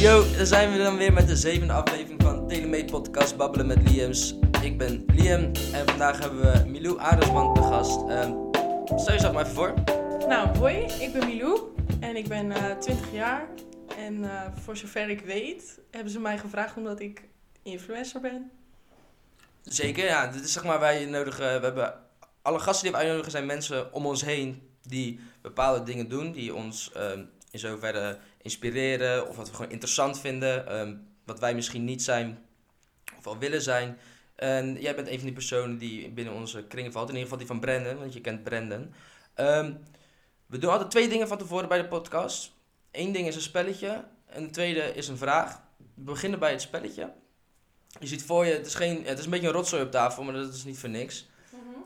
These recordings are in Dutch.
Yo, daar zijn we dan weer met de zevende aflevering van Telemate Podcast Babbelen met Liams. Ik ben Liam en vandaag hebben we Milou Adersman te gast. Ehm stel jezelf maar even voor. Nou, hoi, ik ben Milou en ik ben eh 20 jaar. En eh, voor zover ik weet, hebben ze mij gevraagd omdat ik influencer ben. Zeker, ja. Dit is zeg maar, wij nodigen, we hebben, alle gasten die we uitnodigen zijn mensen om ons heen die bepaalde dingen doen, die ons ehm, in zoverre inspireren of wat we gewoon interessant vinden, ehm, wat wij misschien niet zijn of wel willen zijn. En jij bent een van die personen die binnen onze kringen valt, in ieder geval die van Brandon, want je kent Brandon. Ehm, we doen altijd twee dingen van tevoren bij de podcast. Eén ding is een spelletje en de tweede is een vraag. We beginnen bij het spelletje. Je ziet voor je, het is, geen, het is een beetje een rotzooi op tafel, maar dat is niet voor niks.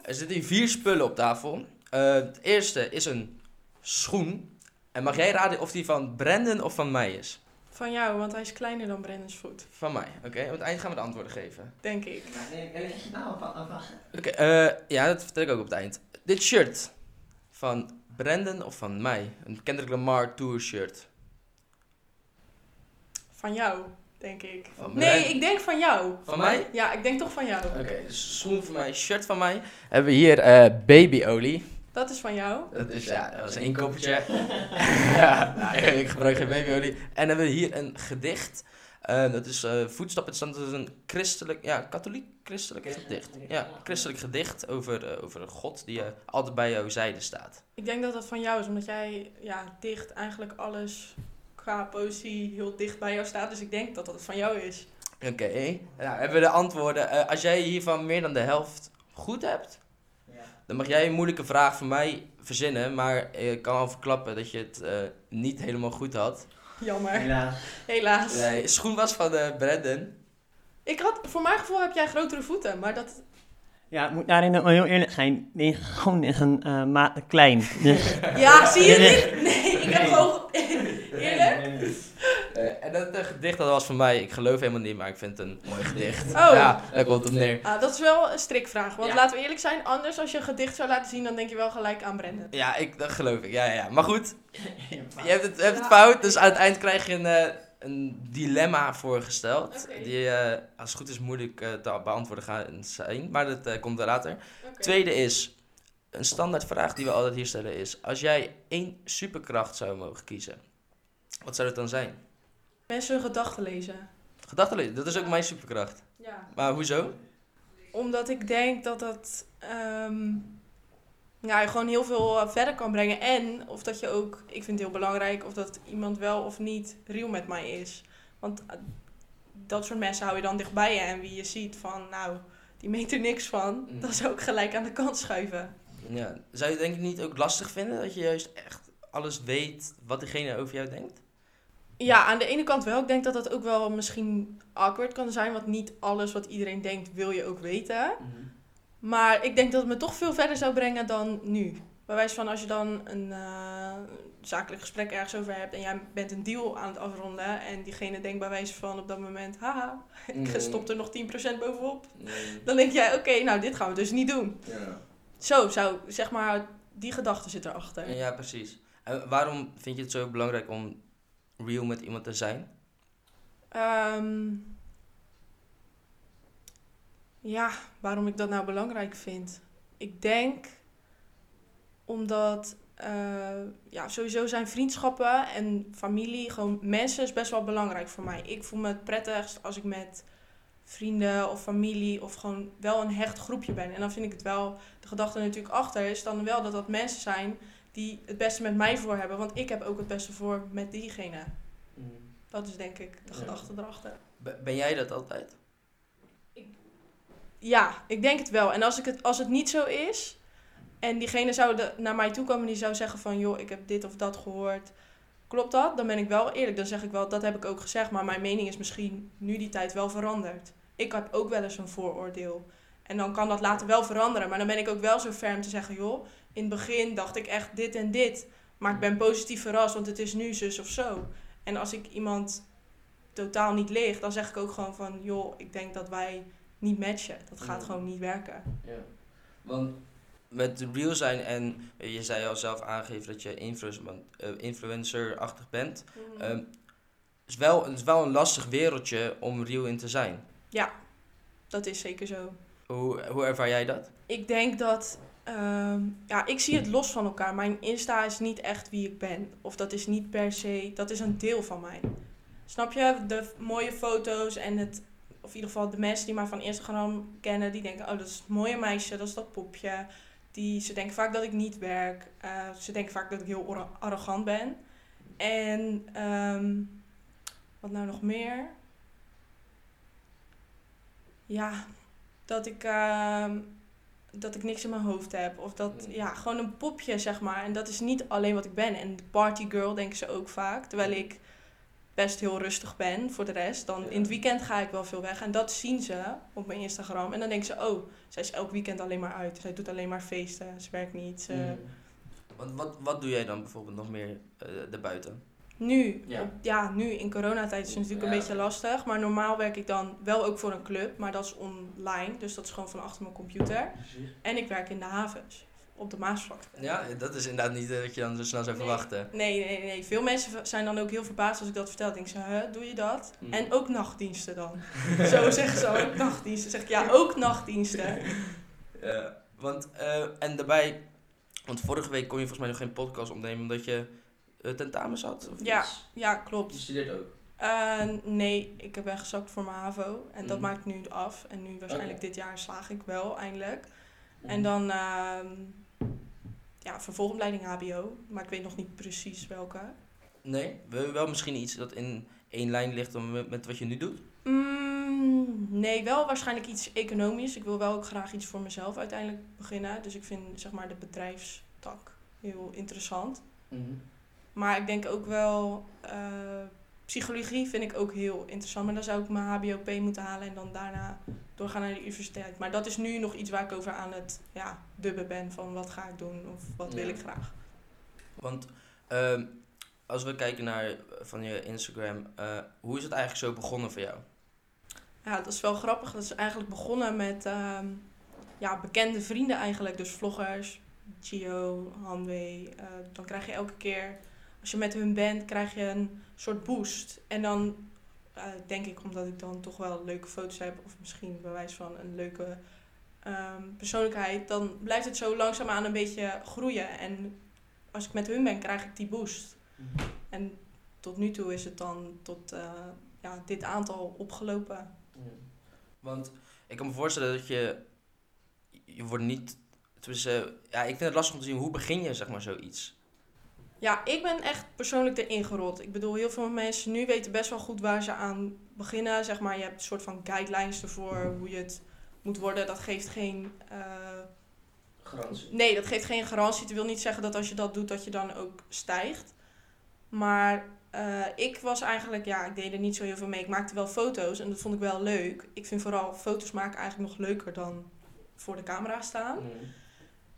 Er zitten hier vier spullen op tafel. Eh, het eerste is een schoen. En mag jij raden of die van Brandon of van mij is? Van jou, want hij is kleiner dan Brennan's voet, Van mij, oké? Op het eind gaan we de antwoorden geven. denk ik. Oké, eh, ja, dat vertel ik ook op het eind. Dit shirt van Brandon of van mij? Een Kendrick Lamar Tour shirt. Van jou, denk ik. Van nee, mij? ik denk van jou. Van mij? Ja, ik denk toch van jou. Oké, dus schoen van mij, shirt van mij. Hebben we hier eh, babyolie. Dat is van jou. Dat is, ja, dat was een inkoppertje. ja, nou, ik gebruik geen babyolie. En dan hebben we hier een gedicht. Eh, dat is eh voetstappen. Dat is een christelijk, ja, katholiek christelijk gedicht. Ja, christelijk gedicht over, eh, over een God die altijd bij jouw zijde staat. Ik denk dat dat van jou is, omdat jij ja, dicht eigenlijk alles qua poëzie heel dicht bij jou staat. Dus ik denk dat dat van jou is. Oké, nou hebben we de antwoorden. Eh, als jij hiervan meer dan de helft goed hebt, dan mag jij een moeilijke vraag voor mij verzinnen. Maar ik kan al verklappen dat je het eh, niet helemaal goed had. Jammer. Helaas. Helaas. Nee, schoen was van eh Brandon. Ik had, voor mijn gevoel heb jij grotere voeten, maar dat... Ja, ik moet daarin ook wel heel eerlijk zijn. Is gewoon een eh, maat klein. Dus, Ja, zie je niet? Nee, ik heb gewoon... Eerlijk? En dat eh, gedicht dat was van mij, ik geloof helemaal niet, maar ik vind het een mooi gedicht. Oh. Ja, daar komt het op neer. Ah, dat is wel een strikvraag. Want Ja. laten we eerlijk zijn, anders als je een gedicht zou laten zien, dan denk je wel gelijk aan Brandon. Ja, ik, dat geloof ik. Ja, ja, ja. Maar goed, je hebt het, je hebt het fout, dus aan het eind krijg je een, eh, een dilemma voorgesteld. Die eh, als het goed is moeilijk eh, te beantwoorden gaan zijn, maar dat eh, komt er later. Tweede is, een standaard vraag die we altijd hier stellen is, als jij één superkracht zou mogen kiezen, wat zou dat dan zijn? Mensen hun gedachten lezen. Gedachten lezen, dat is ook mijn superkracht. Ja. Maar hoezo? Omdat ik denk dat dat ehm, ja, je gewoon heel veel eh, verder kan brengen. En of dat je ook, ik vind het heel belangrijk, of dat iemand wel of niet real met mij is. Want eh, dat soort mensen hou je dan dichtbij je. En wie je ziet van, nou, die meent er niks van. Mm. Dat zou ik gelijk aan de kant schuiven. Ja. Zou je het denk ik niet ook lastig vinden dat je juist echt alles weet wat diegene over jou denkt? Ja, aan de ene kant wel. Ik denk dat dat ook wel misschien awkward kan zijn. Want niet alles wat iedereen denkt wil je ook weten. Maar ik denk dat het me toch veel verder zou brengen dan nu. Bij wijze van als je dan een eh, zakelijk gesprek ergens over hebt en jij bent een deal aan het afronden en diegene denkt bij wijze van op dat moment, haha, ik Mm. stop er nog 10% bovenop. Nee. Dan denk jij, oké, nou dit gaan we dus niet doen. Ja. Zo zou, zeg maar, die gedachte zit erachter. ja, precies. En waarom vind je het zo belangrijk om real met iemand te zijn? Ehm, ja, waarom ik dat nou belangrijk vind. Ik denk omdat eh, ja, sowieso zijn vriendschappen en familie, gewoon mensen is best wel belangrijk voor mij. Ik voel me het prettigst als ik met vrienden of familie of gewoon wel een hecht groepje ben. En dan vind ik het wel, de gedachte natuurlijk achter is dan wel dat dat mensen zijn die het beste met mij voor hebben. Want ik heb ook het beste voor met diegene. Dat is denk ik de Ja. gedachte erachter. Ben jij dat altijd? Ja, ik denk het wel. En als, ik het, als het niet zo is en diegene zou de, naar mij toe komen en die zou zeggen van joh, ik heb dit of dat gehoord. Klopt dat? Dan ben ik wel eerlijk. Dan zeg ik wel, dat heb ik ook gezegd. Maar mijn mening is misschien nu die tijd wel veranderd. Ik heb ook wel eens een vooroordeel. En dan kan dat later wel veranderen. Maar dan ben ik ook wel zo ver om te zeggen, joh, in het begin dacht ik echt dit en dit. Maar ik ben positief verrast, want het is nu zus of zo. En als ik iemand totaal niet ligt, dan zeg ik ook gewoon van, joh, ik denk dat wij niet matchen. Dat gaat Ja. gewoon niet werken. Ja. Want met real zijn en eh, je zei al zelf aangeven dat je eh, influencer-achtig bent. Mhm. Ehm, is wel, het is wel een lastig wereldje om real in te zijn. Dat is zeker zo. Hoe, hoe ervaar jij dat? Ik denk dat. Ehm, ja, ik zie het los van elkaar. Mijn Insta is niet echt wie ik ben. Of dat is niet per se. Dat is een deel van mij. Snap je? De mooie foto's en het. Of in ieder geval de mensen die mij van Instagram kennen. Die denken: oh, dat is het mooie meisje, dat is dat popje. Die, ze denken vaak dat ik niet werk. Eh, ze denken vaak dat ik heel arro- arrogant ben. En. ehm, wat nou nog meer? Ja, dat ik. ehm, dat ik niks in mijn hoofd heb. Of dat, Mm. ja, gewoon een popje, zeg maar. En dat is niet alleen wat ik ben. En party girl denken ze ook vaak. Terwijl ik best heel rustig ben voor de rest. Dan in het weekend ga ik wel veel weg. En dat zien ze op mijn Instagram. En dan denken ze, oh, zij is elk weekend alleen maar uit. Zij doet alleen maar feesten. Ze werkt niet. Ze... Mm. Wat, wat, wat doe jij dan bijvoorbeeld nog meer eh daarbuiten? Nu, Ja. nu in coronatijd is het natuurlijk Ja. een beetje lastig. Maar normaal werk ik dan wel ook voor een club. Maar dat is online. Dus dat is gewoon van achter mijn computer. En ik werk in de havens. Op de Maasvlakte. Ja, dat is inderdaad niet eh, wat je dan zo snel zou Nee. verwachten. Nee, nee, nee. Veel mensen zijn dan ook heel verbaasd als ik dat vertel. Denk ze, huh, doe je dat? Hmm. En ook nachtdiensten dan. Zo zeggen ze ook nachtdiensten. Zeg ik, ja, ook nachtdiensten. Ja, want, eh, en daarbij, want vorige week kon je volgens mij nog geen podcast opnemen omdat je eh, tentamens had? Of Ja, iets? ja, Je klopt. studeert ook? Eh, nee, ik heb gezakt voor mijn HAVO. En dat Mhm. maak ik nu af. En nu waarschijnlijk dit jaar slaag ik wel, eindelijk. Mhm. En dan, ehm ja, vervolgopleiding HBO. Maar ik weet nog niet precies welke. Nee, je wel misschien iets dat in één lijn ligt om- met, met wat je nu doet? Mm, nee, wel waarschijnlijk iets economisch. Ik wil wel ook graag iets voor mezelf uiteindelijk beginnen. Dus ik vind zeg maar de bedrijfstak heel interessant. Maar ik denk ook wel, eh, psychologie vind ik ook heel interessant. Maar dan zou ik mijn HBOP moeten halen en dan daarna doorgaan naar de universiteit. Maar dat is nu nog iets waar ik over aan het ja, dubben ben van wat ga ik doen of wat wil ik graag. Want ehm, als we kijken naar eh, van je Instagram, eh, hoe is het eigenlijk zo begonnen voor jou? Ja, dat is wel grappig. Dat is eigenlijk begonnen met ehm, ja, bekende vrienden eigenlijk. Dus vloggers, Gio, Hanwee. dan krijg je elke keer, als je met hun bent, krijg je een soort boost. En dan eh, denk ik, omdat ik dan toch wel leuke foto's heb, of misschien bewijs van een leuke ehm, persoonlijkheid, dan blijft het zo langzaamaan een beetje groeien. En als ik met hun ben, krijg ik die boost. En tot nu toe is het dan tot eh, ja, dit aantal opgelopen. Want ik kan me voorstellen dat je, je wordt niet, tenminste, ja, ik vind het lastig om te zien, hoe begin je zeg maar zoiets? Ja, ik ben echt persoonlijk erin gerold. Ik bedoel, heel veel mensen nu weten best wel goed waar ze aan beginnen. Zeg maar, je hebt een soort van guidelines ervoor hoe je het moet worden. Dat geeft geen... eh, Garantie. nee, dat geeft geen garantie. Het wil niet zeggen dat als je dat doet, dat je dan ook stijgt. Maar eh, ik was eigenlijk, ja, ik deed er niet zo heel veel mee. Ik maakte wel foto's en dat vond ik wel leuk. Ik vind vooral foto's maken eigenlijk nog leuker dan voor de camera staan.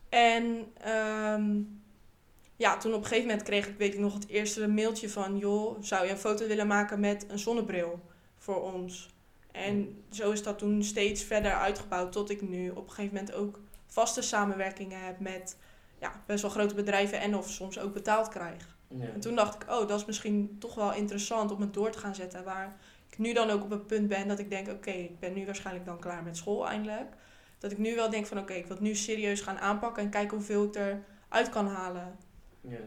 En ehm, ja, toen op een gegeven moment kreeg ik, weet ik nog, het eerste mailtje van... joh, zou je een foto willen maken met een zonnebril voor ons? En zo is dat toen steeds verder uitgebouwd tot ik nu op een gegeven moment ook vaste samenwerkingen heb met ja, best wel grote bedrijven en of soms ook betaald krijg. En toen dacht ik, oh, dat is misschien toch wel interessant om het door te gaan zetten. Waar ik nu dan ook op een punt ben dat ik denk, oké, ik ben nu waarschijnlijk dan klaar met school eindelijk. Dat ik nu wel denk van, oké, ik wil het nu serieus gaan aanpakken en kijken hoeveel ik eruit kan halen. Ja.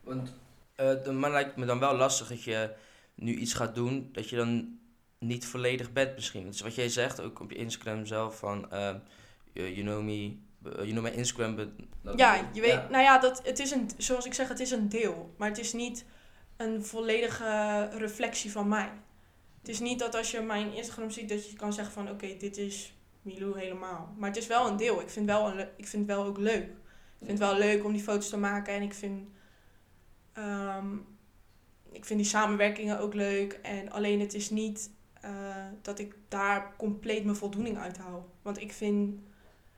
Want eh de man lijkt me dan wel lastig dat je nu iets gaat doen dat je dan niet volledig bent misschien. Dus wat jij zegt, ook op je Instagram zelf, van eh, you, you know me, eh, you know my Instagram. but- Ja, je weet, nou ja, dat, het is een, zoals ik zeg, het is een deel. Maar het is niet een volledige reflectie van mij. Het is niet dat als je mijn Instagram ziet, dat je kan zeggen van, oké, dit is Milou helemaal. Maar het is wel een deel. Ik vind, wel een, ik vind het wel ook leuk. Ik vind het wel leuk om die foto's te maken en ik vind, ehm, ik vind die samenwerkingen ook leuk. En alleen het is niet eh, dat ik daar compleet mijn voldoening uit haal. Want ik vind,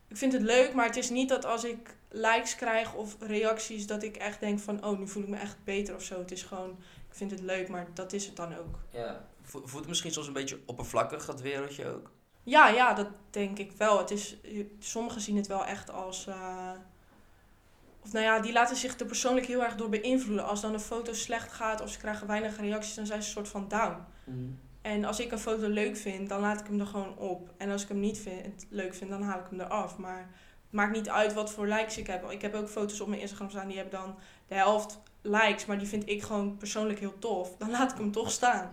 ik vind het leuk, maar het is niet dat als ik likes krijg of reacties, dat ik echt denk van, oh, nu voel ik me echt beter of zo. Het is gewoon, ik vind het leuk, maar dat is het dan ook. Ja. Vo- Voelt het misschien soms een beetje oppervlakkig, dat wereldje ook? Ja, ja, dat denk ik wel. Het is, sommigen zien het wel echt als, eh, Of nou ja, die laten zich er persoonlijk heel erg door beïnvloeden. Als dan een foto slecht gaat of ze krijgen weinig reacties, dan zijn ze een soort van down. En als ik een foto leuk vind, dan laat ik hem er gewoon op. En als ik hem niet vind, leuk vind, dan haal ik hem eraf. Maar het maakt niet uit wat voor likes ik heb. Ik heb ook foto's op mijn Instagram staan, die hebben dan de helft likes. Maar die vind ik gewoon persoonlijk heel tof. Dan laat ik hem toch staan.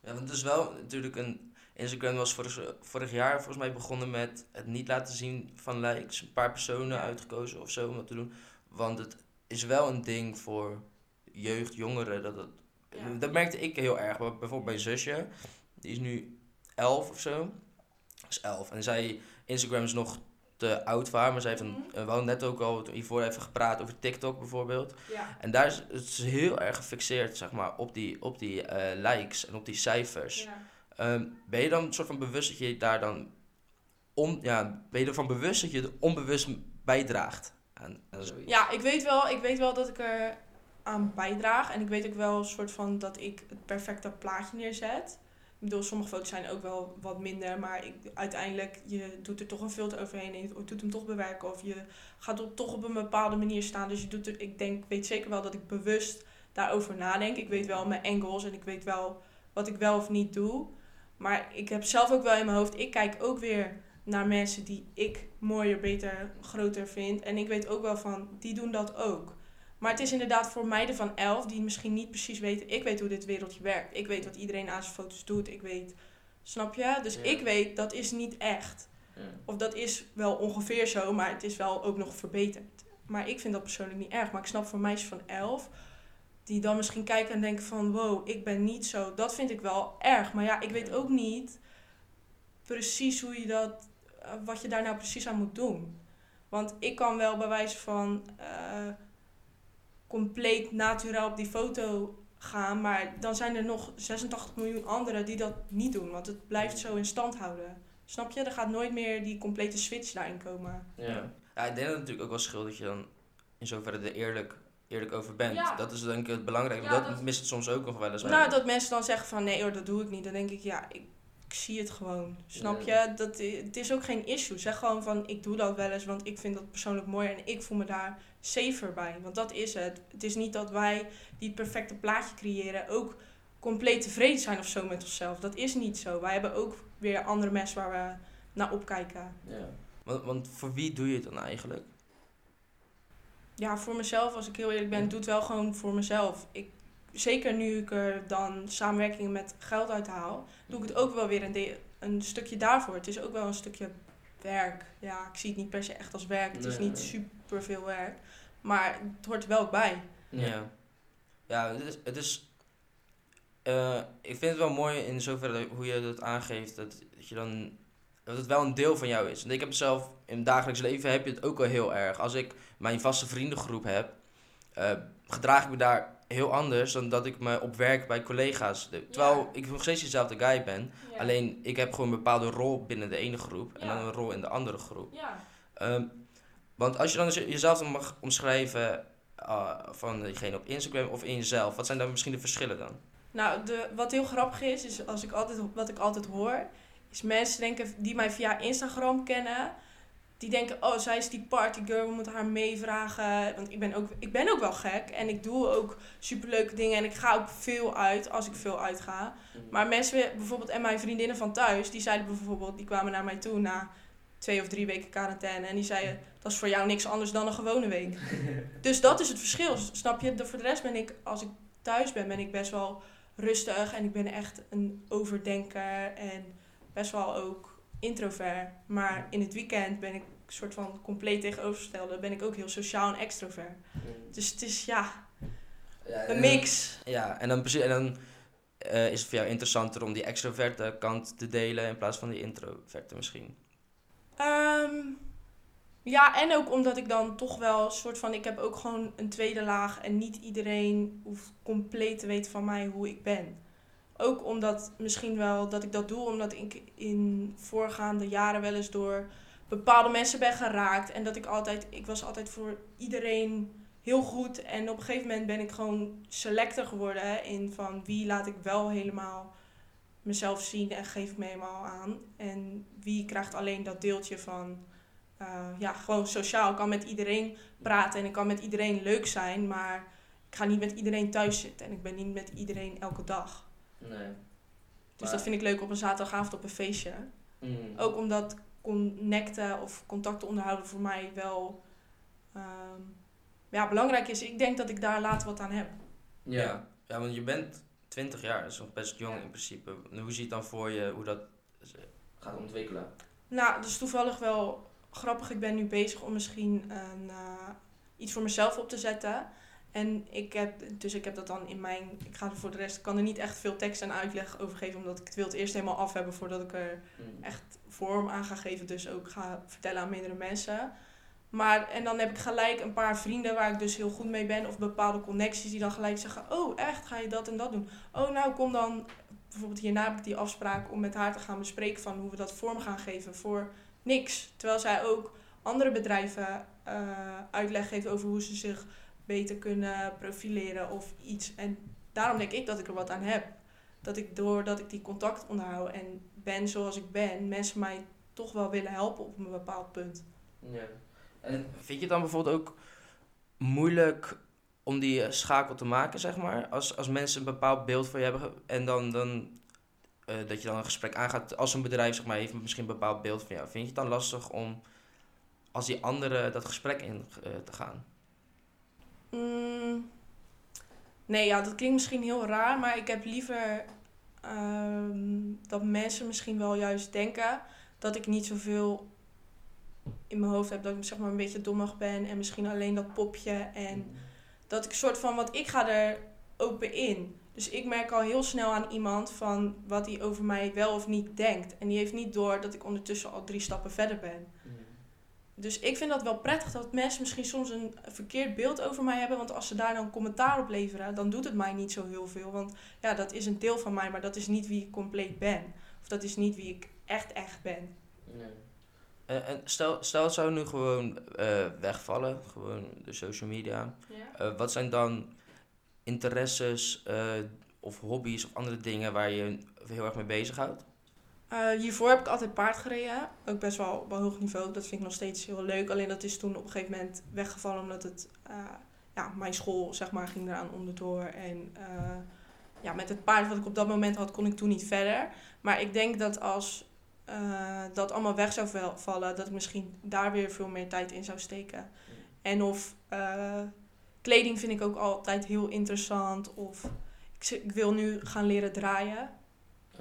Ja, want het is wel natuurlijk een... Instagram was vorig, vorig jaar volgens mij begonnen met het niet laten zien van likes. Een paar personen uitgekozen of zo om dat te doen. Want het is wel een ding voor jeugd, jongeren. Dat, het, Ja. dat merkte ik heel erg. Bijvoorbeeld bij zusje. Die is nu 11 of zo. is 11. En zij, Instagram is nog te oud voor haar. Maar zij heeft een, Mhm. we hadden net ook al hiervoor even gepraat over TikTok bijvoorbeeld. Ja. En daar is het is heel erg gefixeerd, zeg maar, op die, op die eh, likes en op die cijfers. ja. Ehm, ben je dan een soort van bewust dat je daar dan on, ja, ben je ervan bewust dat je er onbewust bijdraagt aan, aan? Ja, ik weet, wel, ik weet wel dat ik er aan bijdraag. En ik weet ook wel een soort van dat ik het perfecte plaatje neerzet. Ik bedoel, sommige foto's zijn ook wel wat minder. Maar ik, uiteindelijk, je doet er toch een filter overheen. En je doet hem toch bewerken. Of je gaat er toch op een bepaalde manier staan. Dus je doet er, ik denk, weet zeker wel dat ik bewust daarover nadenk. Ik weet wel mijn angles en ik weet wel wat ik wel of niet doe. Maar ik heb zelf ook wel in mijn hoofd, ik kijk ook weer naar mensen die ik mooier, beter, groter vind. En ik weet ook wel van, die doen dat ook. Maar het is inderdaad voor meiden van elf die misschien niet precies weten. Ik weet hoe dit wereldje werkt. Ik weet wat iedereen aan zijn foto's doet. Ik weet, snap je? Dus Ja. ik weet, dat is niet echt. Of dat is wel ongeveer zo, maar het is wel ook nog verbeterd. Maar ik vind dat persoonlijk niet erg. Maar ik snap voor meisjes van elf, die dan misschien kijken en denken van... Wow, ik ben niet zo. Dat vind ik wel erg. Maar ja, ik weet ook niet precies hoe je dat... eh, wat je daar nou precies aan moet doen. Want ik kan wel bij wijze van... eh, compleet natuurlijk op die foto gaan. Maar dan zijn er nog 86 miljoen anderen die dat niet doen. Want het blijft zo in stand houden. Snap je? Er gaat nooit meer die complete switch daarin komen. Ja. ja, ik denk dat het natuurlijk ook wel scheelt dat je dan in zoverre er eerlijk, eerlijk over bent. Ja. Dat is denk ik het belangrijke. Ja, dat, dat- mist het soms ook nog wel eens. Nou, dat mensen dan zeggen van nee hoor, dat doe ik niet. Dan denk ik, ja, ik, ik zie het gewoon. Snap je? Dat, het is ook geen issue. Zeg gewoon van ik doe dat wel eens, want ik vind dat persoonlijk mooi en ik voel me daar safer bij. Want dat is het. Het is niet dat wij die het perfecte plaatje creëren ook compleet tevreden zijn of zo met onszelf. Dat is niet zo. Wij hebben ook weer andere mensen waar we naar opkijken. ja. want, want voor wie doe je het dan eigenlijk? Ja, voor mezelf, als ik heel eerlijk ben, doe het wel gewoon voor mezelf. Ik, zeker nu ik er dan samenwerkingen met geld uit haal, doe ik het ook wel weer een, de- een stukje daarvoor. Het is ook wel een stukje werk. Ja, ik zie het niet per se echt als werk. Het is niet nee. super veel werk. Maar het hoort er wel bij. Ja. Ja, het is. Het is eh, ik vind het wel mooi in zoverre hoe je dat aangeeft. Dat, dat je dan. Dat het wel een deel van jou is. Want ik heb zelf in het dagelijks leven heb je het ook wel heel erg. Als ik mijn vaste vriendengroep heb, eh, gedraag ik me daar heel anders dan dat ik me op werk bij collega's. Terwijl ik nog steeds dezelfde guy ben. Alleen ik heb gewoon een bepaalde rol binnen de ene groep en Ja. dan een rol in de andere groep. Ja. Ehm, want als je dan jezelf dan mag omschrijven ah, van diegene op Instagram of in jezelf, wat zijn dan misschien de verschillen dan? Nou, de, wat heel grappig is, is als ik altijd, wat ik altijd hoor, is mensen denken die mij via Instagram kennen, die denken, oh, zij is die partygirl, we moeten haar meevragen. Want ik ben, ook, ik ben ook wel gek en ik doe ook superleuke dingen en ik ga ook veel uit als ik veel uitga. Maar mensen, bijvoorbeeld, en mijn vriendinnen van thuis, die zeiden bijvoorbeeld, die kwamen naar mij toe na twee of drie weken quarantaine en die zeiden, dat is voor jou niks anders dan een gewone week. dus dat is het verschil, snap je? Voor de rest ben ik, als ik thuis ben, ben ik best wel rustig en ik ben echt een overdenker en best wel ook introvert. Maar in het weekend ben ik een soort van compleet tegenovergestelde. Ben ik ook heel sociaal en extrovert. Dus het is ja, een mix. Ja, en dan, precies- en dan eh, is het voor jou interessanter om die extroverte kant te delen in plaats van die introverte misschien. Ehm, ja, en ook omdat ik dan toch wel een soort van... Ik heb ook gewoon een tweede laag en niet iedereen hoeft compleet te weten van mij hoe ik ben. Ook omdat misschien wel dat ik dat doe omdat ik in voorgaande jaren wel eens door bepaalde mensen ben geraakt. En dat ik altijd, ik was altijd voor iedereen heel goed. En op een gegeven moment ben ik gewoon selecter geworden in van wie laat ik wel helemaal mezelf zien en geef me helemaal aan. En wie krijgt alleen dat deeltje van eh, ja, gewoon sociaal. Ik kan met iedereen praten en ik kan met iedereen leuk zijn, maar ik ga niet met iedereen thuis zitten en ik ben niet met iedereen elke dag. Nee. Dus Maar- dat vind ik leuk op een zaterdagavond op een feestje. Mm. Ook omdat connecten of contacten onderhouden voor mij wel ehm, ja, belangrijk is. Ik denk dat ik daar later wat aan heb. Ja. ja, want je bent 20 jaar, dat is nog best jong Ja. in principe. Hoe zie je het dan voor je, hoe dat eh, gaat ontwikkelen? Nou, dus toevallig wel grappig. Ik ben nu bezig om misschien een, eh, iets voor mezelf op te zetten. En ik heb, dus ik heb dat dan in mijn, ik ga er voor de rest, ik kan er niet echt veel tekst en uitleg over geven, omdat ik het wil het eerst helemaal af hebben voordat ik er Mm. echt vorm aan ga geven. Dus ook ga vertellen aan meerdere mensen. Maar, en dan heb ik gelijk een paar vrienden waar ik dus heel goed mee ben. Of bepaalde connecties die dan gelijk zeggen, oh echt, ga je dat en dat doen? Oh nou, kom dan, bijvoorbeeld hierna heb ik die afspraak om met haar te gaan bespreken van hoe we dat vorm gaan geven voor niks. Terwijl zij ook andere bedrijven eh, uitleg geeft over hoe ze zich beter kunnen profileren of iets. En daarom denk ik dat ik er wat aan heb. Dat ik doordat ik die contact onderhoud en ben zoals ik ben, mensen mij toch wel willen helpen op een bepaald punt. Ja. En vind je het dan bijvoorbeeld ook moeilijk om die eh, schakel te maken, zeg maar? Als, als mensen een bepaald beeld van je hebben en dan, dan eh, dat je dan een gesprek aangaat als een bedrijf, zeg maar, heeft misschien een bepaald beeld van jou. Vind je het dan lastig om als die anderen dat gesprek in eh, te gaan? Mm, nee, ja, dat klinkt misschien heel raar, maar ik heb liever ehm, dat mensen misschien wel juist denken dat ik niet zoveel in mijn hoofd heb, dat ik zeg maar een beetje dommig ben en misschien alleen dat popje en dat ik soort van, want ik ga er open in. Dus ik merk al heel snel aan iemand van wat hij over mij wel of niet denkt. En die heeft niet door dat ik ondertussen al drie stappen verder ben. Dus ik vind dat wel prettig dat mensen misschien soms een verkeerd beeld over mij hebben. Want als ze daar dan commentaar op leveren, dan doet het mij niet zo heel veel. Want ja, dat is een deel van mij, maar dat is niet wie ik compleet ben. Of dat is niet wie ik echt echt ben. En, en stel, stel het zou nu gewoon eh, wegvallen, gewoon de social media. Eh, wat zijn dan interesses eh, of hobby's of andere dingen waar je je heel erg mee bezighoudt? Eh, hiervoor heb ik altijd paard gereden. Ook best wel op een hoog niveau. Dat vind ik nog steeds heel leuk. Alleen dat is toen op een gegeven moment weggevallen omdat het, eh, ja, mijn school zeg maar, ging eraan onderdoor. En eh, ja, met het paard wat ik op dat moment had, kon ik toen niet verder. Maar ik denk dat als dat allemaal weg zou vallen, dat ik misschien daar weer veel meer tijd in zou steken. En of kleding vind ik ook altijd heel interessant. Of ik, ik wil nu gaan leren draaien.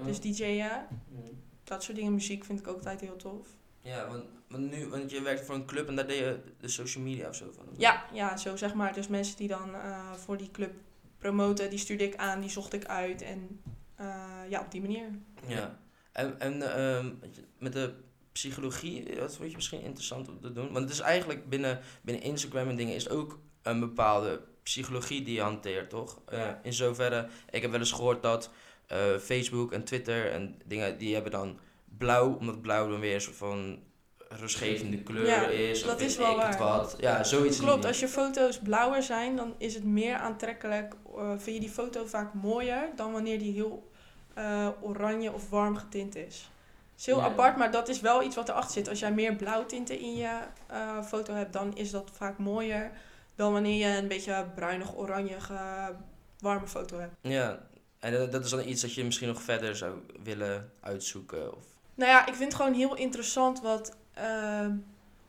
Dus DJ'en. Dat soort dingen, muziek vind ik ook altijd heel tof. Ja, want, want nu, want je werkt voor een club en daar deed je de social media of zo van. Ja, ja, zo zeg maar. Dus mensen die dan eh, voor die club promoten, die stuurde ik aan, die zocht ik uit. En eh, ja, op die manier. Ja. En, en ehm, met de psychologie, dat vond je misschien interessant om te doen. Want het is eigenlijk binnen, binnen Instagram en dingen is ook een bepaalde psychologie die je hanteert, toch? Eh, Ja. in zoverre, ik heb wel eens gehoord dat eh, Facebook en Twitter en dingen, die hebben dan blauw, omdat blauw dan weer een soort van rustgevende kleur Ja, is. of dat weet is wel ik het wat. Ja, zoiets. Klopt, als je foto's blauwer zijn, dan is het meer aantrekkelijk. eh, vind je die foto vaak mooier dan wanneer die heel eh, oranje of warm getint is. Het is heel Ja. apart, maar dat is wel iets wat erachter zit. Als jij meer blauwtinten in je foto hebt, dan is dat vaak mooier dan wanneer je een beetje bruinig-oranjige warme foto hebt. Ja, en dat, dat is dan iets dat je misschien nog verder zou willen uitzoeken. Of... Nou ja, ik vind het gewoon heel interessant wat, eh,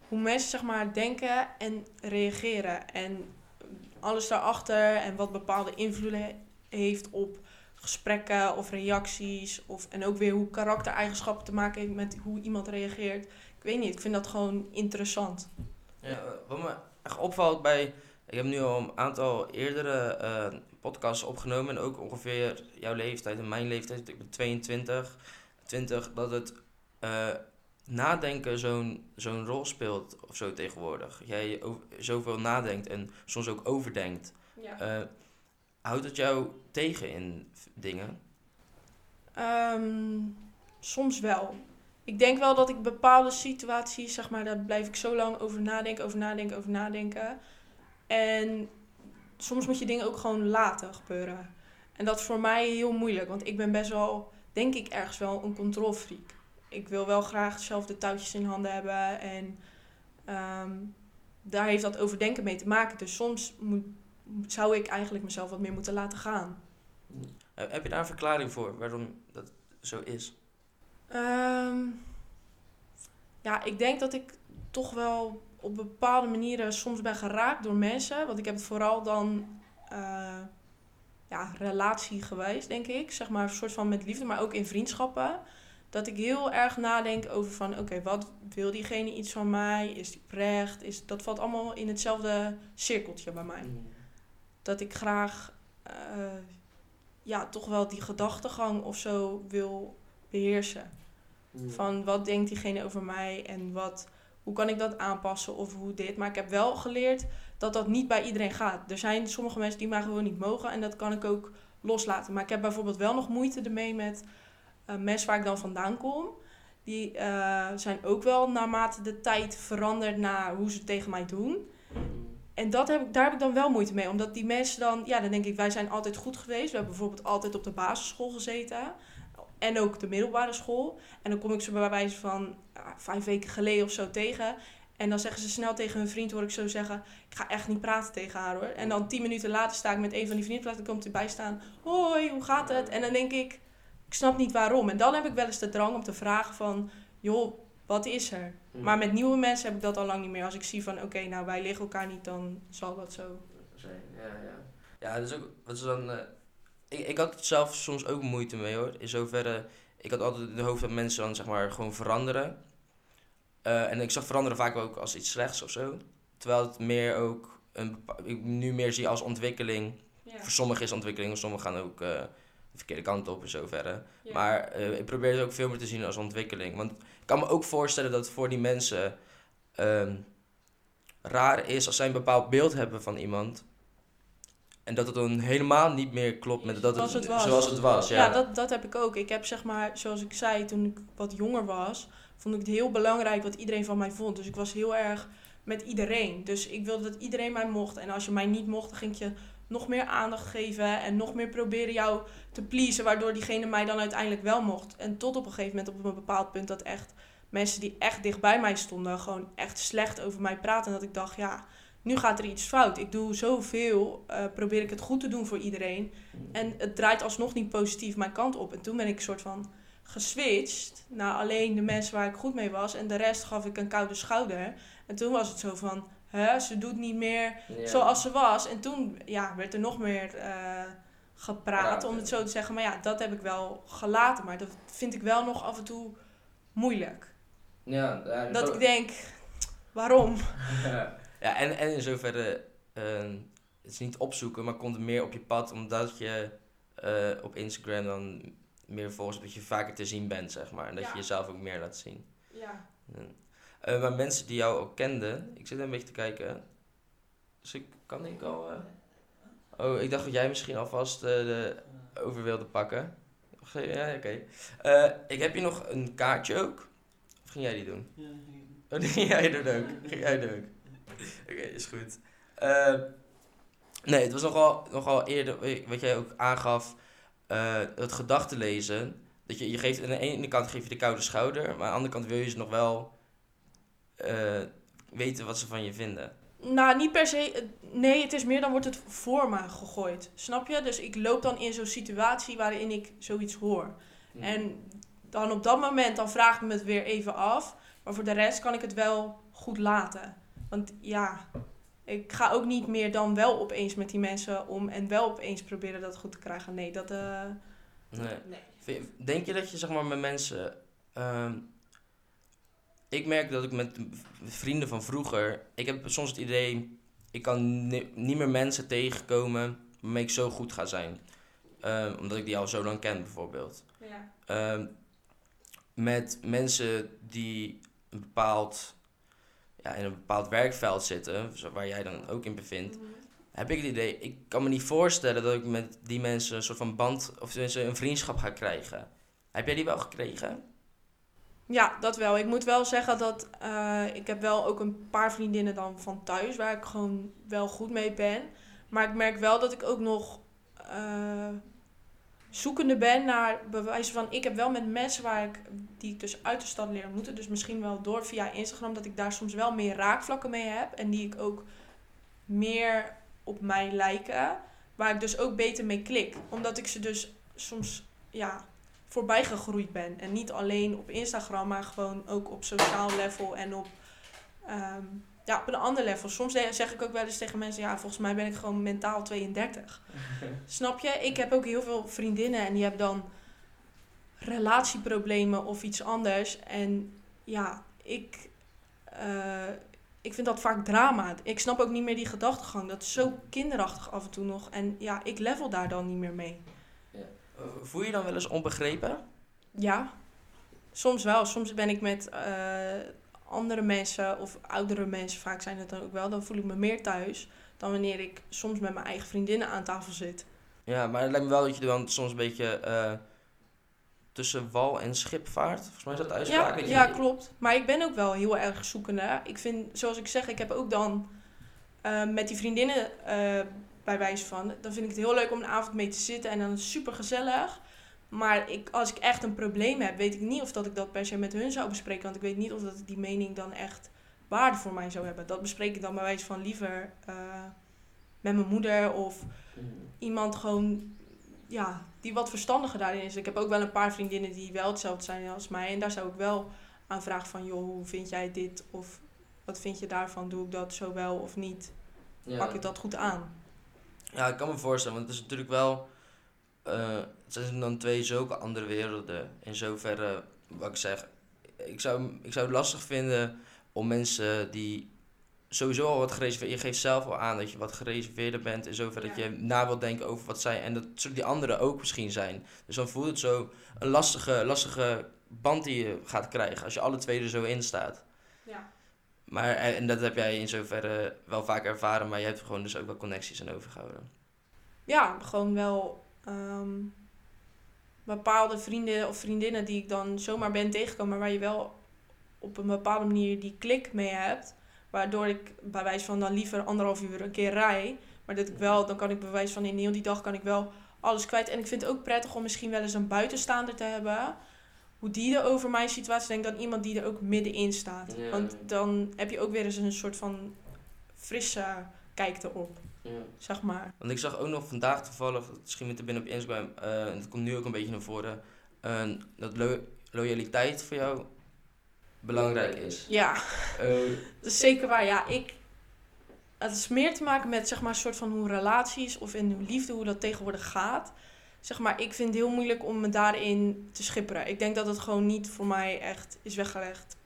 hoe mensen zeg maar denken en reageren. En alles daarachter en wat bepaalde invloeden heeft op gesprekken of reacties. Of, en ook weer hoe karaktereigenschappen te maken heeft met hoe iemand reageert. Ik weet niet, ik vind dat gewoon interessant. Ja, wat me echt opvalt bij... Ik heb nu al een aantal eerdere eh, podcasts opgenomen. En ook ongeveer jouw leeftijd en mijn leeftijd. Ik ben 22, 20. Dat het eh, nadenken zo'n zo'n rol speelt of zo tegenwoordig. Jij over, zoveel nadenkt en soms ook overdenkt. Ja. Eh, houdt het jou tegen in dingen? Ehm, soms wel. Ik denk wel dat ik bepaalde situaties, zeg maar, daar blijf ik zo lang over nadenken, over nadenken, over nadenken. En soms moet je dingen ook gewoon laten gebeuren. En dat is voor mij heel moeilijk, want ik ben best wel, denk ik, ergens wel een controlfreak. Ik wil wel graag zelf de touwtjes in handen hebben en ehm, daar heeft dat overdenken mee te maken. Dus soms moet, zou ik eigenlijk mezelf wat meer moeten laten gaan. Heb je daar een verklaring voor waarom dat zo is? Ehm, ja, ik denk dat ik toch wel op bepaalde manieren soms ben geraakt door mensen. Want ik heb het vooral dan eh ja, relatie geweest, denk ik. Zeg maar een soort van met liefde, maar ook in vriendschappen. Dat ik heel erg nadenk over van, oké, wat wil diegene iets van mij? Is die oprecht? Is, dat valt allemaal in hetzelfde cirkeltje bij mij. Dat ik graag, eh, ja, toch wel die gedachtegang of zo wil beheersen. Van wat denkt diegene over mij en wat, hoe kan ik dat aanpassen of hoe dit. Maar ik heb wel geleerd dat dat niet bij iedereen gaat. Er zijn sommige mensen die mij gewoon niet mogen en dat kan ik ook loslaten. Maar ik heb bijvoorbeeld wel nog moeite ermee met mensen waar ik dan vandaan kom. Die eh, zijn ook wel naarmate de tijd veranderd naar hoe ze tegen mij doen. En dat heb ik, daar heb ik dan wel moeite mee. Omdat die mensen dan, ja, dan denk ik, wij zijn altijd goed geweest. We hebben bijvoorbeeld altijd op de basisschool gezeten. En ook de middelbare school. En dan kom ik ze bij wijze van ja, vijf weken geleden of zo tegen. En dan zeggen ze snel tegen hun vriend, hoor ik zo zeggen... Ik ga echt niet praten tegen haar, hoor. En dan tien minuten later sta ik met een van die vrienden. Dan komt erbij staan. Hoi, hoe gaat het? En dan denk ik, ik snap niet waarom. En dan heb ik wel eens de drang om te vragen van... Joh, wat is er? Maar met nieuwe mensen heb ik dat al lang niet meer. Als ik zie van, oké, nou wij liggen elkaar niet, dan zal dat zo. zijn. Ja, ja. Ja, dat is ook. Wat is dan. eh, ik, ik had het zelf soms ook moeite mee hoor. In zoverre. Ik had altijd in de hoofd dat mensen dan zeg maar gewoon veranderen. Eh, en ik zag veranderen vaak ook als iets slechts of zo. Terwijl het meer ook. Een, ik nu meer zie als ontwikkeling. Voor sommigen is ontwikkeling, voor sommigen gaan ook eh, de verkeerde kant op in zoverre. Maar eh, ik probeer het ook veel meer te zien als ontwikkeling. Want ik kan me ook voorstellen dat het voor die mensen ehm, raar is als zij een bepaald beeld hebben van iemand. En dat het dan helemaal niet meer klopt met dat Zoals het was. Zoals het was, ja. Ja, dat, dat heb ik ook. Ik heb zeg maar, zoals ik zei, toen ik wat jonger was, vond ik het heel belangrijk wat iedereen van mij vond. Dus ik was heel erg met iedereen. Dus ik wilde dat iedereen mij mocht. En als je mij niet mocht, dan ging ik je nog meer aandacht geven en nog meer proberen jou te pleasen, waardoor diegene mij dan uiteindelijk wel mocht. En tot op een gegeven moment, op een bepaald punt, dat echt mensen die echt dicht bij mij stonden, gewoon echt slecht over mij praten. En dat ik dacht, ja, nu gaat er iets fout. Ik doe zoveel, eh probeer ik het goed te doen voor iedereen. En het draait alsnog niet positief mijn kant op. En toen ben ik een soort van geswitcht naar alleen de mensen waar ik goed mee was. En de rest gaf ik een koude schouder. En toen was het zo van, hè, ze doet niet meer Ja. zoals ze was. En toen ja, werd er nog meer eh, gepraat, Praat, om het zo te zeggen. Maar ja, dat heb ik wel gelaten. Maar dat vind ik wel nog af en toe moeilijk. Ja, ja, Dat ik denk, waarom? ja, en, en in zoverre, ehm, het is niet opzoeken, maar komt meer op je pad omdat je eh, op Instagram dan meer volgens dat je vaker te zien bent, zeg maar. En dat Ja. je jezelf ook meer laat zien. Ja. Ja. Eh, maar mensen die jou ook kenden, ik zit een beetje te kijken. Dus ik kan denk ik al. eh, Oh, ik dacht dat jij misschien alvast eh, de over wilde pakken. Ja, oké. Eh, ik heb hier nog een kaartje ook. Of ging jij die doen? Oh, nee, jij doet ook. Ging jij doen ook. Oké, is goed. Eh, nee, het was nogal, nogal eerder, wat jij ook aangaf, eh, het gedachten lezen. Dat je, je geeft, aan de ene kant geef je de koude schouder, maar aan de andere kant wil je ze nog wel eh, weten wat ze van je vinden. Nou, niet per se. Nee, het is meer dan wordt het voor me gegooid. Snap je? Dus ik loop dan in zo'n situatie waarin ik zoiets hoor. En dan op dat moment dan vraag ik me het weer even af. Maar voor de rest kan ik het wel goed laten. Want ja, ik ga ook niet meer dan wel opeens met die mensen om en wel opeens proberen dat goed te krijgen. Nee, dat. eh, Nee. Denk je dat je zeg maar met mensen. ehm, ik merk dat ik met vrienden van vroeger. Ik heb soms het idee. Ik kan ni- niet meer mensen tegenkomen waarmee ik zo goed ga zijn. Ehm, omdat ik die al zo lang ken, bijvoorbeeld. Ja. Ehm, met mensen die een bepaald. Ja, in een bepaald werkveld zitten, waar jij dan ook in bevindt heb ik het idee, ik kan me niet voorstellen dat ik met die mensen een soort van band, of tenminste een vriendschap ga krijgen. Heb jij die wel gekregen? Ja, dat wel. Ik moet wel zeggen dat eh, ik heb wel ook een paar vriendinnen dan van thuis waar ik gewoon wel goed mee ben. Maar ik merk wel dat ik ook nog eh, zoekende ben naar bewijzen van... Ik heb wel met mensen waar ik, die ik dus uit de stad leer ontmoeten... dus misschien wel door via Instagram... dat ik daar soms wel meer raakvlakken mee heb. En die ik ook meer op mij lijken. Waar ik dus ook beter mee klik. Omdat ik ze dus soms ja, voorbij gegroeid ben. En niet alleen op Instagram, maar gewoon ook op sociaal level en op, ehm, ja, op een ander level. Soms zeg ik ook wel eens tegen mensen, ja, volgens mij ben ik gewoon mentaal 32. Snap je? Ik heb ook heel veel vriendinnen en die hebben dan relatieproblemen of iets anders. En ja, ik, eh, ik vind dat vaak drama. Ik snap ook niet meer die gedachtegang. Dat is zo kinderachtig af en toe nog. En ja, ik level daar dan niet meer mee. Voel je je dan wel eens onbegrepen? Ja, soms wel. Soms ben ik met eh, andere mensen of oudere mensen, vaak zijn het dan ook wel, dan voel ik me meer thuis dan wanneer ik soms met mijn eigen vriendinnen aan tafel zit. Ja, maar het lijkt me wel dat je dan soms een beetje eh, tussen wal en schip vaart. Volgens mij is dat de uitspraak. Ja, ja, klopt. Maar ik ben ook wel heel erg zoekende. Ik vind, zoals ik zeg, ik heb ook dan uh, met die vriendinnen bij wijze van. Dan vind ik het heel leuk om een avond mee te zitten en dan is het super gezellig. Maar ik, als ik echt een probleem heb, weet ik niet of dat ik dat per se met hun zou bespreken. Want ik weet niet of dat die mening dan echt waarde voor mij zou hebben. Dat bespreek ik dan bij wijze van liever uh, met mijn moeder of mm. iemand gewoon, ja, die wat verstandiger daarin is. Ik heb ook wel een paar vriendinnen die wel hetzelfde zijn als mij. En daar zou ik wel aan vragen van, joh, hoe vind jij dit? Of wat vind je daarvan? Doe ik dat zo wel of niet? Ja. Pak ik dat goed aan? Ja, ik kan me voorstellen, want het is natuurlijk wel. Uh, het zijn dan twee zulke andere werelden. In zoverre, wat ik zeg, ik zou, ik zou het lastig vinden om mensen die sowieso al wat gereserveerd... Je geeft zelf al aan dat je wat gereserveerder bent. In zoverre dat je na wilt denken over wat zij... En dat zullen die anderen ook misschien zijn. Dus dan voelt het zo een lastige, lastige band die je gaat krijgen. Als je alle twee er zo in staat. Ja. Maar, en dat heb jij in zoverre wel vaak ervaren, maar je hebt gewoon dus ook wel connecties aan overgehouden. Ja, gewoon wel ehm, bepaalde vrienden of vriendinnen die ik dan zomaar ben tegengekomen, waar je wel op een bepaalde manier die klik mee hebt. Waardoor ik bij wijze van dan liever anderhalf uur een keer rij. Maar dat ik wel, dan kan ik bij wijze van in heel die dag kan ik wel alles kwijt. En ik vind het ook prettig om misschien wel eens een buitenstaander te hebben hoe die er over mijn situatie denkt dan iemand die er ook middenin staat. Want dan heb je ook weer eens een soort van frisse kijk erop. Ja. Zeg maar. Want ik zag ook nog vandaag toevallig, misschien met de binnen op Instagram, uh, en dat komt nu ook een beetje naar voren, uh, dat loyaliteit voor jou belangrijk is. Ja, uh, dat is zeker waar. Ja, ik, het is meer te maken met zeg maar een soort van hoe relaties of in liefde, hoe dat tegenwoordig gaat zeg maar, ik vind het heel moeilijk om me daarin te schipperen. Ik denk dat het gewoon niet voor mij echt is weggelegd.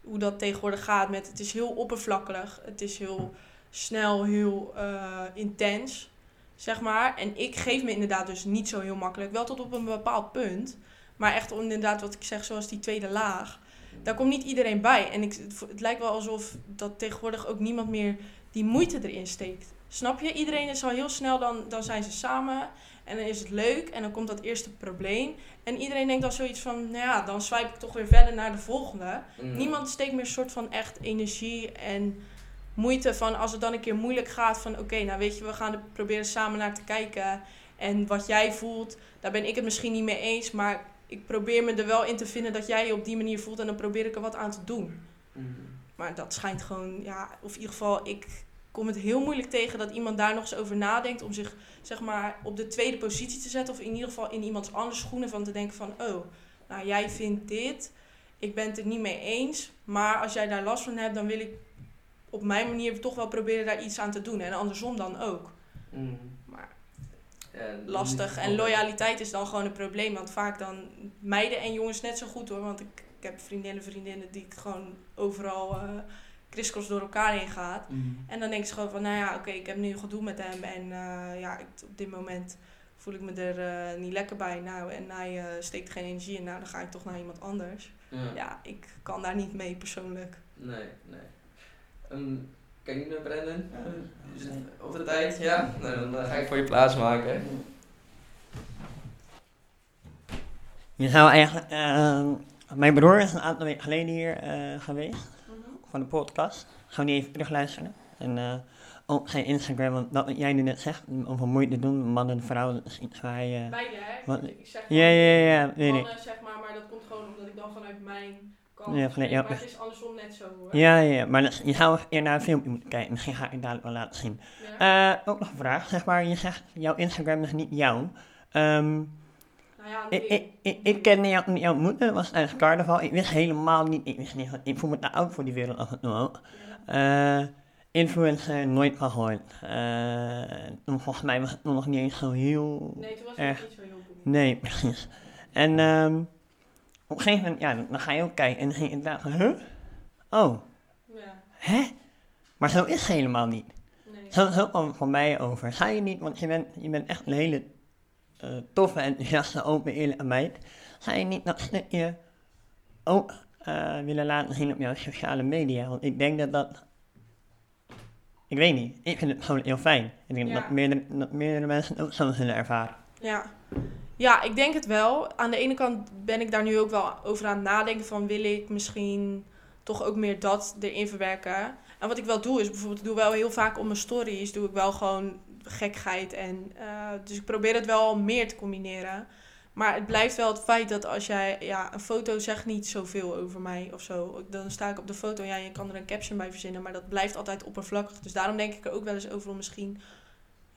Hoe dat tegenwoordig gaat met, het is heel oppervlakkig. Het is heel snel, heel uh, intens, zeg maar. En ik geef me inderdaad dus niet zo heel makkelijk. Wel tot op een bepaald punt. Maar echt inderdaad wat ik zeg, zoals die tweede laag. Daar komt niet iedereen bij. En ik, het lijkt wel alsof dat tegenwoordig ook niemand meer die moeite erin steekt. Snap je? Iedereen is al heel snel, dan, dan zijn ze samen. En dan is het leuk en dan komt dat eerste probleem. En iedereen denkt dan zoiets van, nou ja, dan swipe ik toch weer verder naar de volgende. Mm. Niemand steekt meer een soort van echt energie en moeite van als het dan een keer moeilijk gaat van oké, nou weet je, we gaan er proberen samen naar te kijken. En wat jij voelt, daar ben ik het misschien niet mee eens, maar ik probeer me er wel in te vinden dat jij je op die manier voelt en dan probeer ik er wat aan te doen. Mm. Maar dat schijnt gewoon, ja, of in ieder geval, ik kom het heel moeilijk tegen dat iemand daar nog eens over nadenkt om zich zeg maar op de tweede positie te zetten of in ieder geval in iemands anders schoenen van te denken van oh, nou jij vindt dit, ik ben het er niet mee eens, maar als jij daar last van hebt, dan wil ik op mijn manier toch wel proberen daar iets aan te doen en andersom dan ook. Mm. Maar lastig en loyaliteit is dan gewoon een probleem, want vaak dan meiden en jongens net zo goed hoor, want ik, ik heb vriendinnen, vriendinnen die ik gewoon overal uh, kriskros door elkaar heen gaat. Mhm. En dan denk je gewoon van, nou ja, oké, ik heb nu gedoe met hem. En uh, ja, ik, op dit moment voel ik me er uh, niet lekker bij. Nou, en hij uh, steekt geen energie in. Nou, dan ga ik toch naar iemand anders. Ja, ja ik kan daar niet mee persoonlijk. Nee, nee. Nu naar Brendan. Op de tijd? Ja? Nou, dan ga ik voor je plaats maken. Je zou eigenlijk... Uh, mijn broer is een aantal weken geleden hier geweest van de podcast. Gaan we die even terugluisteren. En uh, ook geen Instagram, want dat wat jij nu net zegt, over moeite doen, mannen en vrouwen, dat is iets waar je... Beide, hè? Wat- Ik zeg Ja, ja, ja, nee, nee. zeg maar, maar dat komt gewoon omdat ik dan vanuit mijn Ja. Maar het is andersom net zo, hoor. Ja, ja, ja, maar dat- je zou eerder naar een filmpje moeten kijken, misschien ga ik het dadelijk wel laten zien. Ja. Eh, ook nog een vraag, zeg maar, je zegt, jouw Instagram is niet jou. Ehm, nou ja, ik, nee. ik, ik, ik kende jou toen jou ontmoette, dat was tijdens carnaval, ik wist helemaal niet, ik wist niet, ik voel me te oud voor die wereld af en toe ook. Ja. Eh, influencer, nooit van gehoord. Eh, toen volgens mij was het nog niet eens zo heel... Nee, toen was erg. het niet zo heel goed. Nee, precies. En ehm, op een gegeven moment, ja, dan ga je ook kijken en dan ging je inderdaad van, huh? Oh, Ja, hè? Maar zo is het helemaal niet. nee. Zo, zo kwam het voor mij over. Ga je niet, want je bent, je bent echt een hele eh, toffe, enthousiaste, open, eerlijke meid. Ga je niet dat stukje ook eh, willen laten zien op jouw sociale media? Want ik denk dat dat... Ik weet niet, ik vind het gewoon heel fijn. Ik denk Ja. dat, meerdere, dat meerdere mensen het ook zo zullen ervaren. Ja. Ja, ik denk het wel. Aan de ene kant ben ik daar nu ook wel over aan het nadenken van wil ik misschien toch ook meer dat erin verwerken. En wat ik wel doe is bijvoorbeeld, ik doe wel heel vaak op mijn stories, doe ik wel gewoon gekkigheid. En, eh, dus ik probeer het wel meer te combineren. Maar het blijft wel het feit dat als jij, ja, een foto zegt niet zoveel over mij of zo. Dan sta ik op de foto, ja, je kan er een caption bij verzinnen, maar dat blijft altijd oppervlakkig. Dus daarom denk ik er ook wel eens over om misschien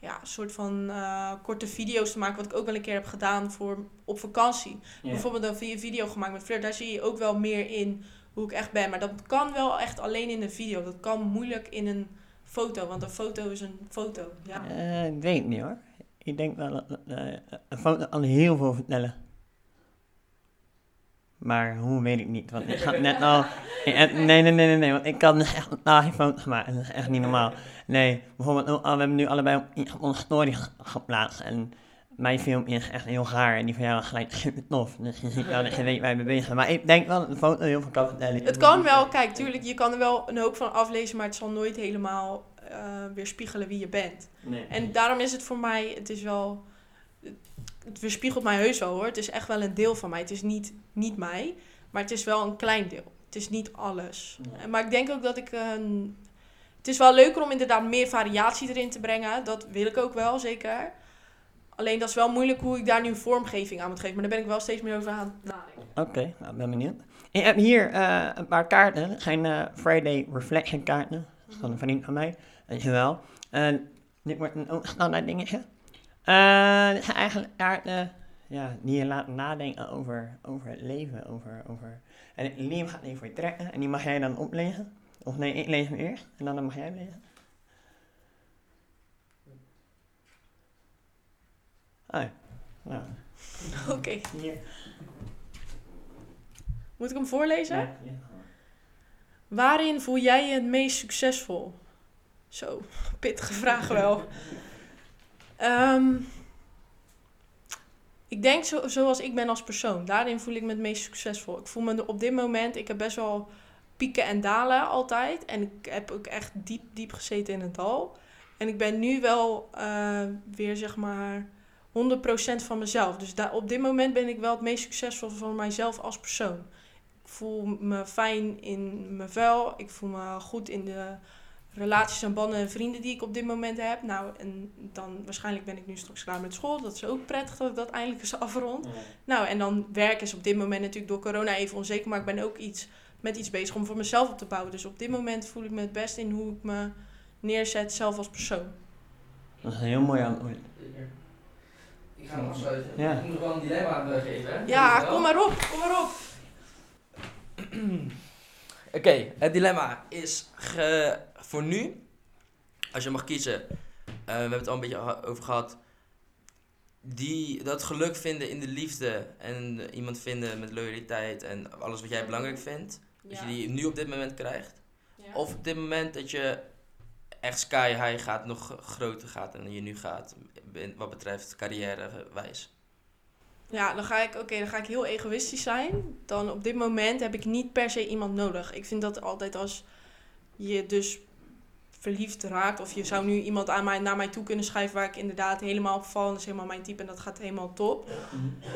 ja, een soort van eh, korte video's te maken. Wat ik ook wel een keer heb gedaan voor op vakantie. Bijvoorbeeld een vi- video gemaakt met Fleur. Daar zie je ook wel meer in hoe ik echt ben. Maar dat kan wel echt alleen in een video. Dat kan moeilijk in een foto. Want een foto is een foto. Ja. Eh, ik weet niet hoor. Ik denk wel dat een foto kan heel veel vertellen. Maar hoe weet ik niet, want ik had net al... nee, nee, nee, nee, nee, want ik kan echt geen foto's maken. Dat is echt niet normaal. Nee, bijvoorbeeld, al, we hebben nu allebei op, iets op onze story ge- geplaatst. En mijn filmpje is echt heel gaar en die van jou is gelijk super tof. Dus je ziet wel dat je weet waar je mee bezig bent. Maar ik denk wel dat een foto heel veel kan vertellen. Het kan wel, kijk, tuurlijk, je kan er wel een hoop van aflezen. Maar het zal nooit helemaal eh weerspiegelen wie je bent. Nee. En daarom is het voor mij, het is wel, het weerspiegelt mij heus wel hoor. Het is echt wel een deel van mij. Het is niet, niet mij, maar het is wel een klein deel. Het is niet alles. Ja. Maar ik denk ook dat ik een, het is wel leuker om inderdaad meer variatie erin te brengen. Dat wil ik ook wel, zeker. Alleen dat is wel moeilijk hoe ik daar nu vormgeving aan moet geven. Maar daar ben ik wel steeds meer over aan het nadenken. Oké, nou, ik ben benieuwd. Ik heb hier eh, een paar kaarten. Het zijn eh, Friday Reflection kaarten. Dat is van een vriend van mij. Weet je wel. En dit wordt een standaard dingetje. Eh, zijn eigenlijk kaarten ja, die je laten nadenken over, over het leven. Over, over... En Liam gaat even voor je trekken. En die mag jij dan oplezen. Of nee, ik lees hem eerst. En dan mag jij lezen. Oh ja. Nou, Oké, moet ik hem voorlezen? Ja, ja. Waarin voel jij je het meest succesvol? Zo, pittige vraag wel. Ehm, ik denk zo, zoals ik ben als persoon. Daarin voel ik me het meest succesvol. Ik voel me op dit moment, ik heb best wel pieken en dalen altijd. En ik heb ook echt diep, diep gezeten in het dal. En ik ben nu wel eh, weer zeg maar 100% van mezelf. Dus daar, op dit moment ben ik wel het meest succesvol van mijzelf als persoon. Ik voel me fijn in mijn vel. Ik voel me goed in de relaties en banden en vrienden die ik op dit moment heb. Nou, en dan waarschijnlijk ben ik nu straks klaar met school. Dat is ook prettig dat ik dat eindelijk eens afrond. Nou, en dan werk is op dit moment natuurlijk door corona even onzeker. Maar ik ben ook iets, met iets bezig om voor mezelf op te bouwen. Dus op dit moment voel ik me het best in hoe ik me neerzet zelf als persoon. Dat is een heel mooi antwoord. Ik ga hem afsluiten. Ja. Ik moet nog wel een dilemma geven. hè? Ja, kom maar op, kom maar op. Oké, het dilemma is ge- voor nu, als je mag kiezen, eh, we hebben het al een beetje over gehad, die, dat geluk vinden in de liefde en iemand vinden met loyaliteit en alles wat jij belangrijk vindt, dat je die nu op dit moment krijgt. Ja. Of op dit moment dat je echt sky high gaat, nog groter gaat dan je nu gaat, wat betreft carrièrewijs. Ja, dan ga ik, oké, dan ga ik heel egoïstisch zijn. Dan op dit moment heb ik niet per se iemand nodig. Ik vind dat altijd als je dus verliefd raakt, of je zou nu iemand aan mij, naar mij toe kunnen schrijven waar ik inderdaad helemaal op val, en dat is helemaal mijn type en dat gaat helemaal top.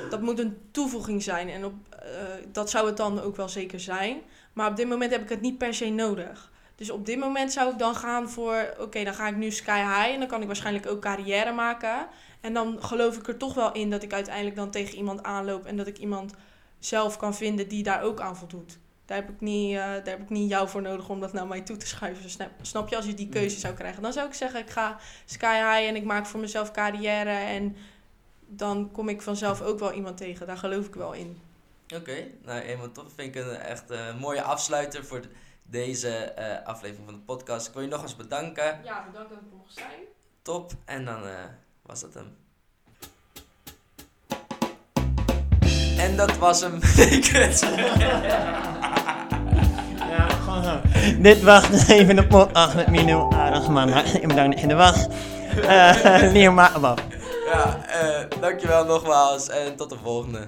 Dat moet een toevoeging zijn en op, eh, dat zou het dan ook wel zeker zijn. Maar op dit moment heb ik het niet per se nodig. Dus op dit moment zou ik dan gaan voor, oké, dan ga ik nu sky high en dan kan ik waarschijnlijk ook carrière maken. En dan geloof ik er toch wel in dat ik uiteindelijk dan tegen iemand aanloop en dat ik iemand zelf kan vinden die daar ook aan voldoet. Daar heb ik niet, eh, daar heb ik niet jou voor nodig om dat naar mij toe te schuiven. Snap, snap je? Als je die keuze zou krijgen, dan zou ik zeggen: ik ga sky high en ik maak voor mezelf carrière. En dan kom ik vanzelf ook wel iemand tegen. Daar geloof ik wel in. Oké, nou helemaal top. Vind ik een echt eh, mooie afsluiter voor deze eh, aflevering van de podcast. Ik wil je nog eens bedanken. Ja, bedankt dat ik mocht zijn. Top. En dan eh, was dat hem. En dat was hem. Ik weet het. Ja, gewoon zo. Dit was even de podcast met Mino Aardagsman. Hartelijk bedankt dat je er was. Uh, Leer maar ja, eh, dankjewel nogmaals en tot de volgende.